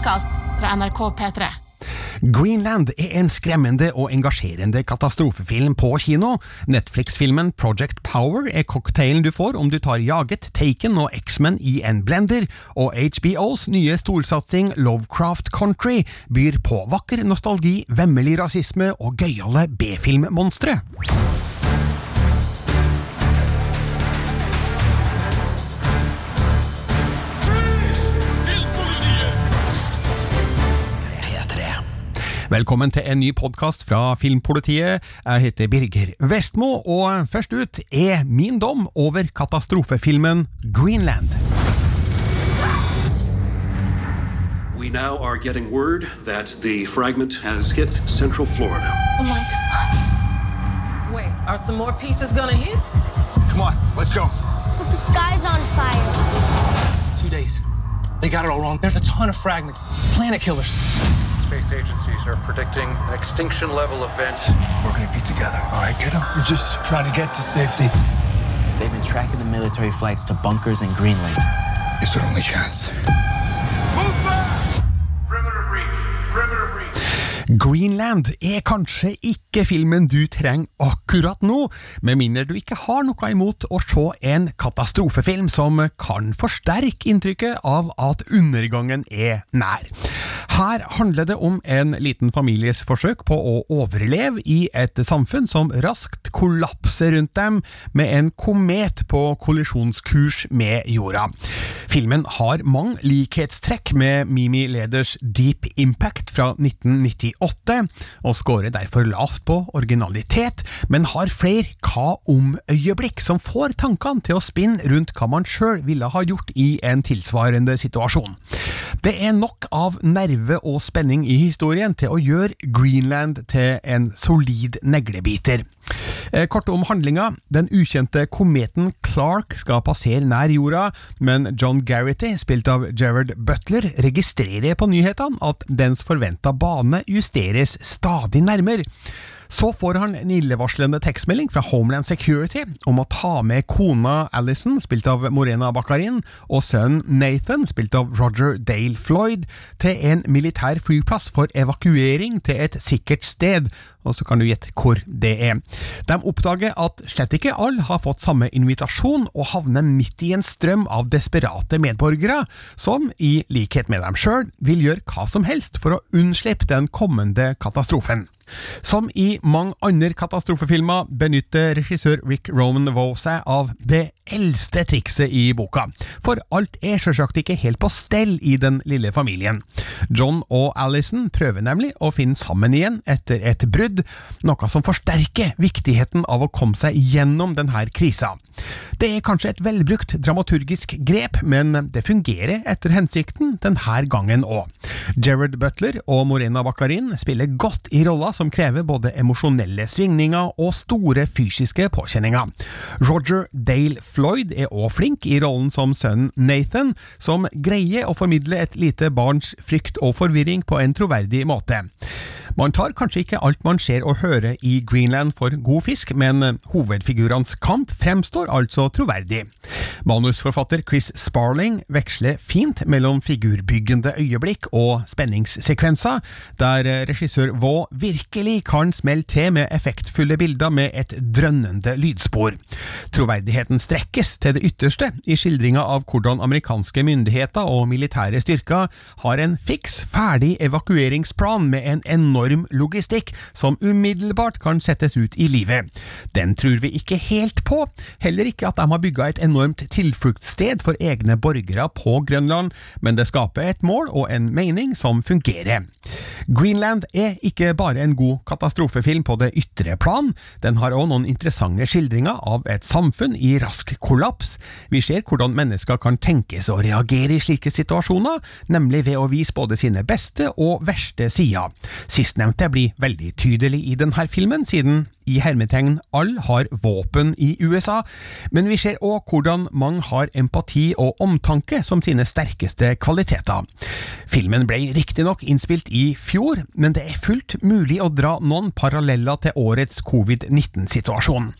podkast fra NRK P3. Greenland er en skremmende og engasjerende katastrofefilm på kino. Netflix-filmen Project Power er cocktailen du får om du tar Jaget, Taken og X-Men i en blender, og HBOs nye storsatsing Lovecraft Country byr på vakker nostalgi, vemmelig rasisme og gøyale B-filmmonstre. Velkommen til en ny podkast fra Filmpolitiet. Jeg heter Birger Vestmo, og først ut er min dom over katastrofefilmen Greenland. We now are getting word that the fragment has hit Central Florida. Oh my god. Wait, are some more pieces gonna hit? Come on, let's go. But the sky's on fire. Two days. They got it all wrong. There's a ton of fragments. Planet killers. Space agencies are predicting an extinction level event. We're gonna be together. All right, kiddo? We're just trying to get to safety. They've been tracking the military flights to bunkers in Greenland. It's our only chance. Greenland er kanskje ikke filmen du trenger akkurat nå, med mindre du ikke har noe imot å se en katastrofefilm som kan forsterke inntrykket av at undergangen er nær. Her handler det om en liten families forsøk på å overleve i et samfunn som raskt kollapser rundt dem med en komet på kollisjonskurs med jorda. Filmen har mange likhetstrekk med Mimi Leders Deep Impact fra 1998, og scorer derfor lavt på originalitet, men har flere hva om-øyeblikk som får tankene til å spinne rundt hva man sjøl ville ha gjort i en tilsvarende situasjon. Det er nok av nerve og spenning i historien til å gjøre Greenland til en solid neglebiter. Eh, Kort om handlinga. Den ukjente kometen Clark skal passere nær jorda, men John Garrity, spilt av Gerard Butler, registrerer på nyhetene at dens forventa bane justeres stadig nærmere. Så får han en illevarslende tekstmelding fra Homeland Security om å ta med kona Alison, spilt av Morena Bakarin, og sønnen Nathan, spilt av Roger Dale Floyd, til en militær flyplass for evakuering til et sikkert sted, og så kan du gjette hvor det er. De oppdager at slett ikke alle har fått samme invitasjon, og havner midt i en strøm av desperate medborgere, som, i likhet med dem sjøl, vil gjøre hva som helst for å unnslippe den kommende katastrofen. Som i mange andre katastrofefilmer benytter regissør Rick Roman Voe seg av det eldste trikset i boka, for alt er selvsagt ikke helt på stell i den lille familien. John og Alison prøver nemlig å finne sammen igjen etter et brudd, noe som forsterker viktigheten av å komme seg gjennom denne krisa. Det er kanskje et velbrukt dramaturgisk grep, men det fungerer etter hensikten denne gangen òg. Gerard Butler og Morena Bakarin spiller godt i rolla som krever både emosjonelle svingninger og store fysiske påkjenninger. Roger Dale Floyd er òg flink i rollen som sønnen Nathan, som greier å formidle et lite barns frykt og forvirring på en troverdig måte. Man tar kanskje ikke alt man ser og hører i Greenland for god fisk, men hovedfigurenes kamp fremstår altså troverdig. Manusforfatter Chris Sparling veksler fint mellom figurbyggende øyeblikk og spenningssekvenser, der regissør Vaux virkelig kan smelle til med effektfulle bilder med et drønnende lydspor. Troverdigheten strekkes til det ytterste i skildringa av hvordan amerikanske myndigheter og militære styrker har en fiks ferdig evakueringsplan med en enorm logistikk som umiddelbart kan settes ut i livet. Den tror vi ikke helt på, heller ikke at de har bygga et enormt tilfluktssted for egne borgere på Grønland, men det skaper et mål og en mening som fungerer. Greenland er ikke bare en god katastrofefilm på det ytre plan, den har også noen interessante skildringer av et samfunn i rask kollaps. Vi ser hvordan mennesker kan tenkes å reagere i slike situasjoner, nemlig ved å vise både sine beste og verste sider. Sistnevnte blir veldig tydelig i denne filmen, siden i hermetegn alle har våpen i USA, men vi ser òg hvordan mange har empati og omtanke som sine sterkeste kvaliteter. Filmen ble riktignok innspilt i fjor, men det er fullt mulig å dra noen paralleller til årets covid-19-situasjon.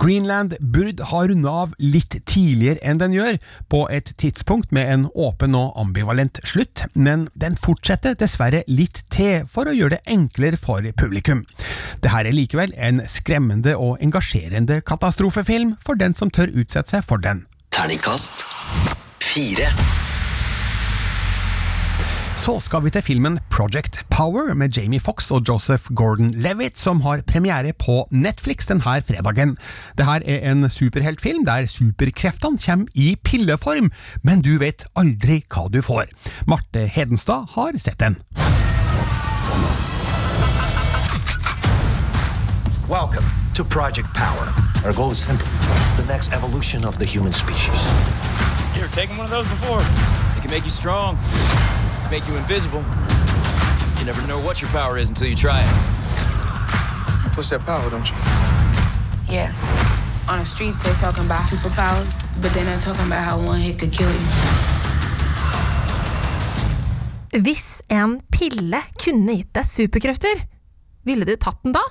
Greenland burde ha runda av litt tidligere enn den gjør, på et tidspunkt med en åpen og ambivalent slutt, men den fortsetter dessverre litt til for å gjøre det enklere for publikum. Dette er likevel en skremmende og engasjerende katastrofefilm for den som tør utsette seg for den. Terningkast fire. Så skal vi til filmen Project Power med Jamie Fox og Joseph Gordon-Levitt, som har premiere på Netflix denne fredagen. Dette er en superheltfilm der superkreftene kommer i pilleform, men du vet aldri hva du får. Marte Hedenstad har sett den. Welcome to Project Power. Our goal is simple the next evolution of the human species. You've taken one of those before? It can make you strong, make you invisible. You never know what your power is until you try it. You push that power, don't you? Yeah. On the streets, they're talking about superpowers, but they're not talking about how one hit could kill you. Hvis en pille kunne gitt deg superkrefter, ville du tatt den da?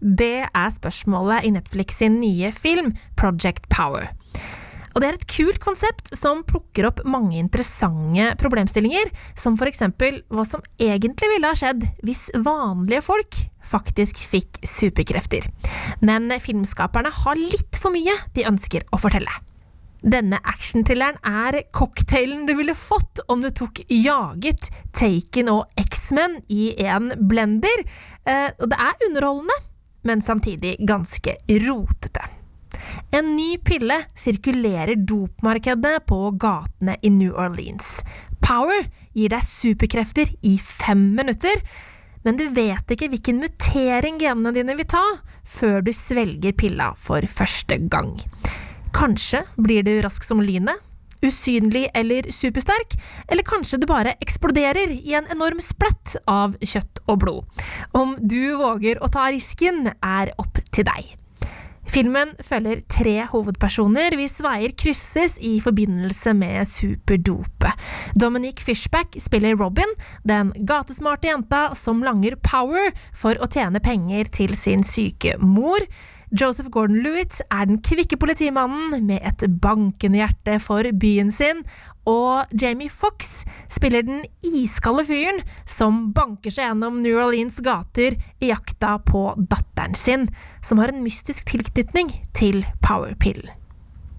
Det er spørsmålet i Netflix sin nye film Project Power. Og det er et kult konsept som plukker opp mange interessante problemstillinger, som for eksempel hva som egentlig ville ha skjedd hvis vanlige folk faktisk fikk superkrefter. Men filmskaperne har litt for mye de ønsker å fortelle. Denne actionthrilleren er cocktailen du ville fått om du tok Jaget, Taken og X-Men i en blender. Eh, og det er underholdende, men samtidig ganske rotete. En ny pille sirkulerer dopmarkedet på gatene i New Orleans. Power gir deg superkrefter i fem minutter, men du vet ikke hvilken mutering genene dine vil ta før du svelger pilla for første gang. Kanskje blir du rask som lynet, usynlig eller supersterk, eller kanskje du bare eksploderer i en enorm splett av kjøtt og blod. Om du våger å ta risken, er opp til deg. Filmen følger tre hovedpersoner hvis veier krysses i forbindelse med superdopet. Dominique Fishback spiller Robin, den gatesmarte jenta som langer power for å tjene penger til sin syke mor. Joseph Gordon-Lewitt er den kvikke politimannen med et bankende hjerte for byen sin, og Jamie Fox spiller den iskalde fyren som banker seg gjennom New Orleans gater i jakta på datteren sin, som har en mystisk tilknytning til powerpillen.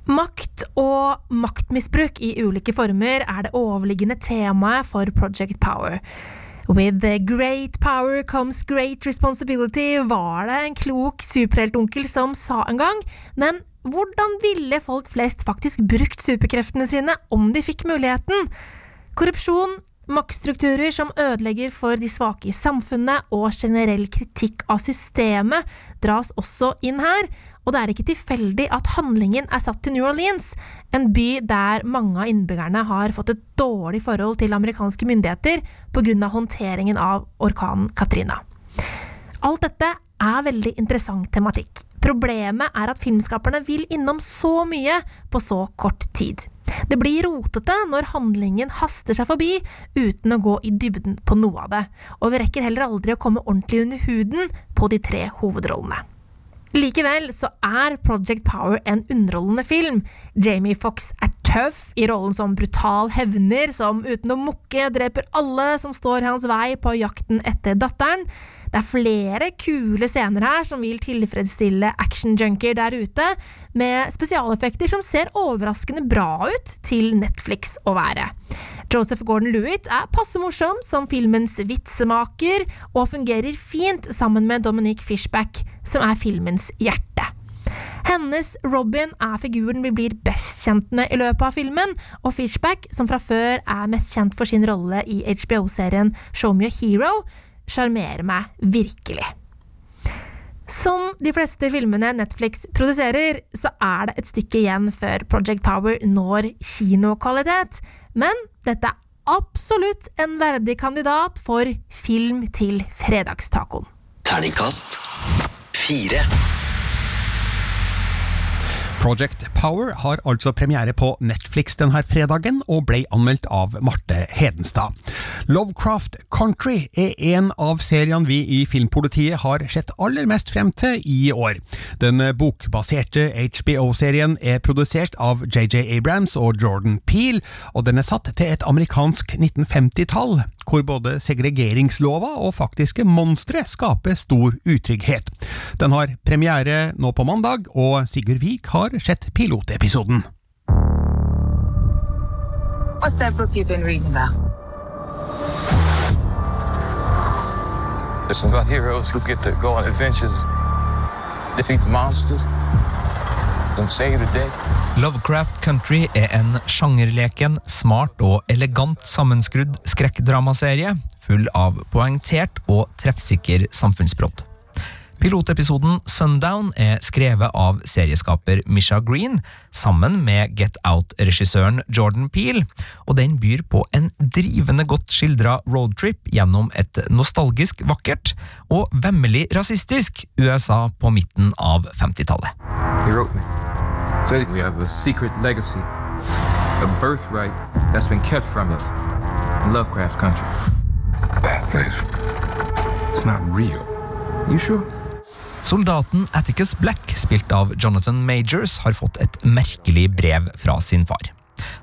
Makt og maktmisbruk i ulike former er det overliggende temaet for Project Power. With great power comes great responsibility, var det en klok superheltonkel som sa en gang, men hvordan ville folk flest faktisk brukt superkreftene sine om de fikk muligheten? Korrupsjon, maktstrukturer som ødelegger for de svake i samfunnet, og generell kritikk av systemet dras også inn her, og det er ikke tilfeldig at handlingen er satt til New Orleans, en by der mange av innbyggerne har fått et dårlig forhold til amerikanske myndigheter pga. håndteringen av orkanen Katrina. Alt dette er veldig interessant tematikk. Problemet er at filmskaperne vil innom så mye på så kort tid. Det blir rotete når handlingen haster seg forbi uten å gå i dybden på noe av det, og vi rekker heller aldri å komme ordentlig under huden på de tre hovedrollene. Likevel så er Project Power en underholdende film. Jamie Fox er tøff i rollen som brutal hevner som uten å mukke dreper alle som står hans vei på jakten etter datteren. Det er flere kule scener her som vil tilfredsstille actionjunkier der ute, med spesialeffekter som ser overraskende bra ut til Netflix å være. Joseph Gordon-Lewitt er passe morsom som filmens vitsemaker, og fungerer fint sammen med Dominique Fishback, som er filmens hjerte. Hennes Robin er figuren vi blir best kjent med i løpet av filmen, og Fishback, som fra før er mest kjent for sin rolle i HBO-serien Show Me a Hero, sjarmerer meg virkelig. Som de fleste filmene Netflix produserer, så er det et stykke igjen før Project Power når kinokvalitet, men dette er absolutt en verdig kandidat for film til fredagstacoen. Terningkast fire. Project Power har altså premiere på Netflix denne fredagen, og ble anmeldt av Marte Hedenstad. Lovecraft Country er en av seriene vi i Filmpolitiet har sett aller mest frem til i år. Den bokbaserte HBO-serien er produsert av JJ Abrams og Jordan Peel, og den er satt til et amerikansk 1950-tall, hvor både segregeringslova og faktiske monstre skaper stor utrygghet. Den har premiere nå på mandag, og Sigurd Vik har sett pilotepisoden. What's that book you've been reading about? It's about heroes who get to go on adventures, defeat the monsters, and save the day. Lovecraft Country er en sjangerleken, smart og elegant sammenskrudd skrekkdramaserie full av poengtert og treffsikker samfunnsbrodd. Pilotepisoden Sundown er skrevet av serieskaper Misha Green sammen med Get Out-regissøren Jordan Peel, og den byr på en drivende godt skildra roadtrip gjennom et nostalgisk vakkert og vemmelig rasistisk USA på midten av 50-tallet. Said we have a secret legacy, a birthright that's been kept from us in Lovecraft country. That place. It's not real. You sure? Soldaten Atticus Black, spilt av Jonathan Majors, har fått et merkelig brev fra sin far.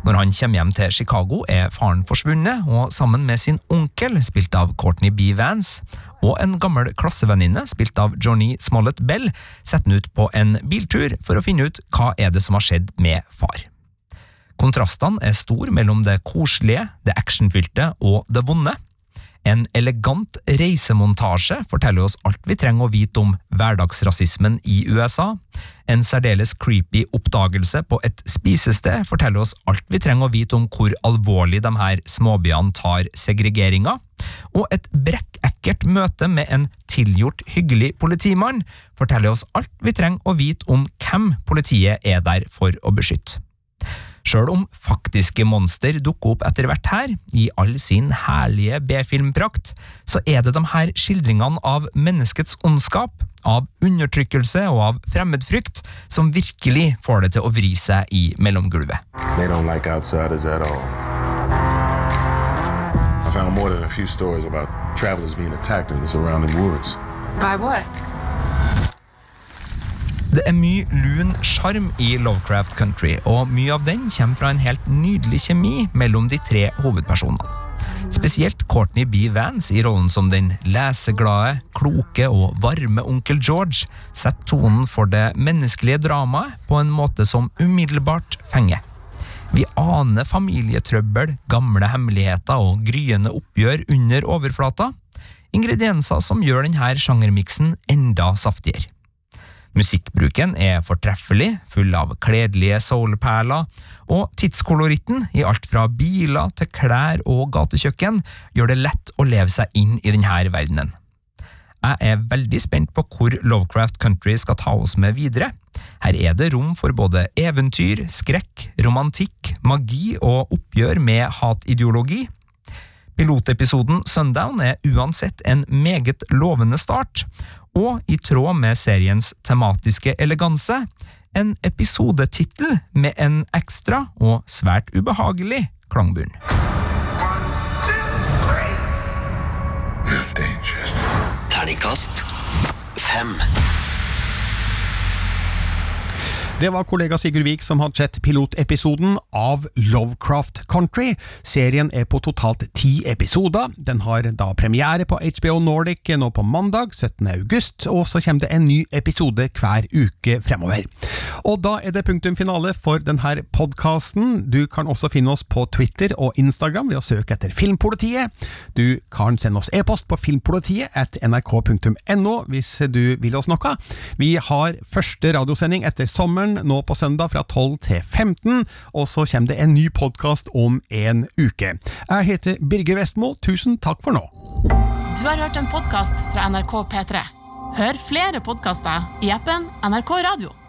Når han kommer hjem til Chicago, er faren forsvunnet, og sammen med sin onkel, spilt av Courtney B. Vance, og en gammel klassevenninne, spilt av Johnny Smollett Bell, setter han ut på en biltur for å finne ut hva er det som har skjedd med far. Kontrastene er store mellom det koselige, det actionfylte og det vonde. En elegant reisemontasje forteller oss alt vi trenger å vite om hverdagsrasismen i USA. En særdeles creepy oppdagelse på et spisested forteller oss alt vi trenger å vite om hvor alvorlig de her småbyene tar segregeringa. Og et brekkekkert møte med en tilgjort hyggelig politimann forteller oss alt vi trenger å vite om hvem politiet er der for å beskytte. Sjøl om faktiske monster dukker opp etter hvert her, i all sin herlige B-filmprakt, så er det de her skildringene av menneskets ondskap, av undertrykkelse og av fremmedfrykt som virkelig får det til å vri seg i mellomgulvet. They don't like found more than a few stories about travelers being attacked in the surrounding woods. By what? Det er mye lun sjarm i Lovecraft Country, og mye av den kommer fra en helt nydelig kjemi mellom de tre hovedpersonene. Spesielt Courtney B. Vance i rollen som den leseglade, kloke og varme onkel George setter tonen for det menneskelige dramaet på en måte som umiddelbart fenger. Vi aner familietrøbbel, gamle hemmeligheter og gryende oppgjør under overflata. Ingredienser som gjør denne sjangermiksen enda saftigere. Musikkbruken er fortreffelig, full av kledelige soulperler, og tidskoloritten, i alt fra biler til klær og gatekjøkken, gjør det lett å leve seg inn i denne verdenen. Jeg er veldig spent på hvor Lovecraft Country skal ta oss med videre. Her er det rom for både eventyr, skrekk, romantikk, magi og oppgjør med hatideologi. Pilotepisoden Sundown er uansett en meget lovende start, og i tråd med seriens tematiske eleganse, en episodetittel med en ekstra og svært ubehagelig klangbunn. Terningkast fem. Det var kollega Sigurd Vik som hadde sett pilotepisoden av Lovecraft Country. Serien er på totalt ti episoder. Den har da premiere på HBO Nordic nå på mandag 17. august, og så kommer det en ny episode hver uke fremover. Og da er det punktum finale for denne podkasten. Du kan også finne oss på Twitter og Instagram ved å søke etter Filmpolitiet. Du kan sende oss e-post på filmpolitiet at nrk.no hvis du vil oss noe. Vi har første radiosending etter sommeren nå på søndag fra 12 til 15, og så kommer det en ny podkast om en uke. Jeg heter Birger Vestmo, tusen takk for nå. Du har hørt en podkast fra NRK P3. Hør flere podkaster i appen NRK Radio.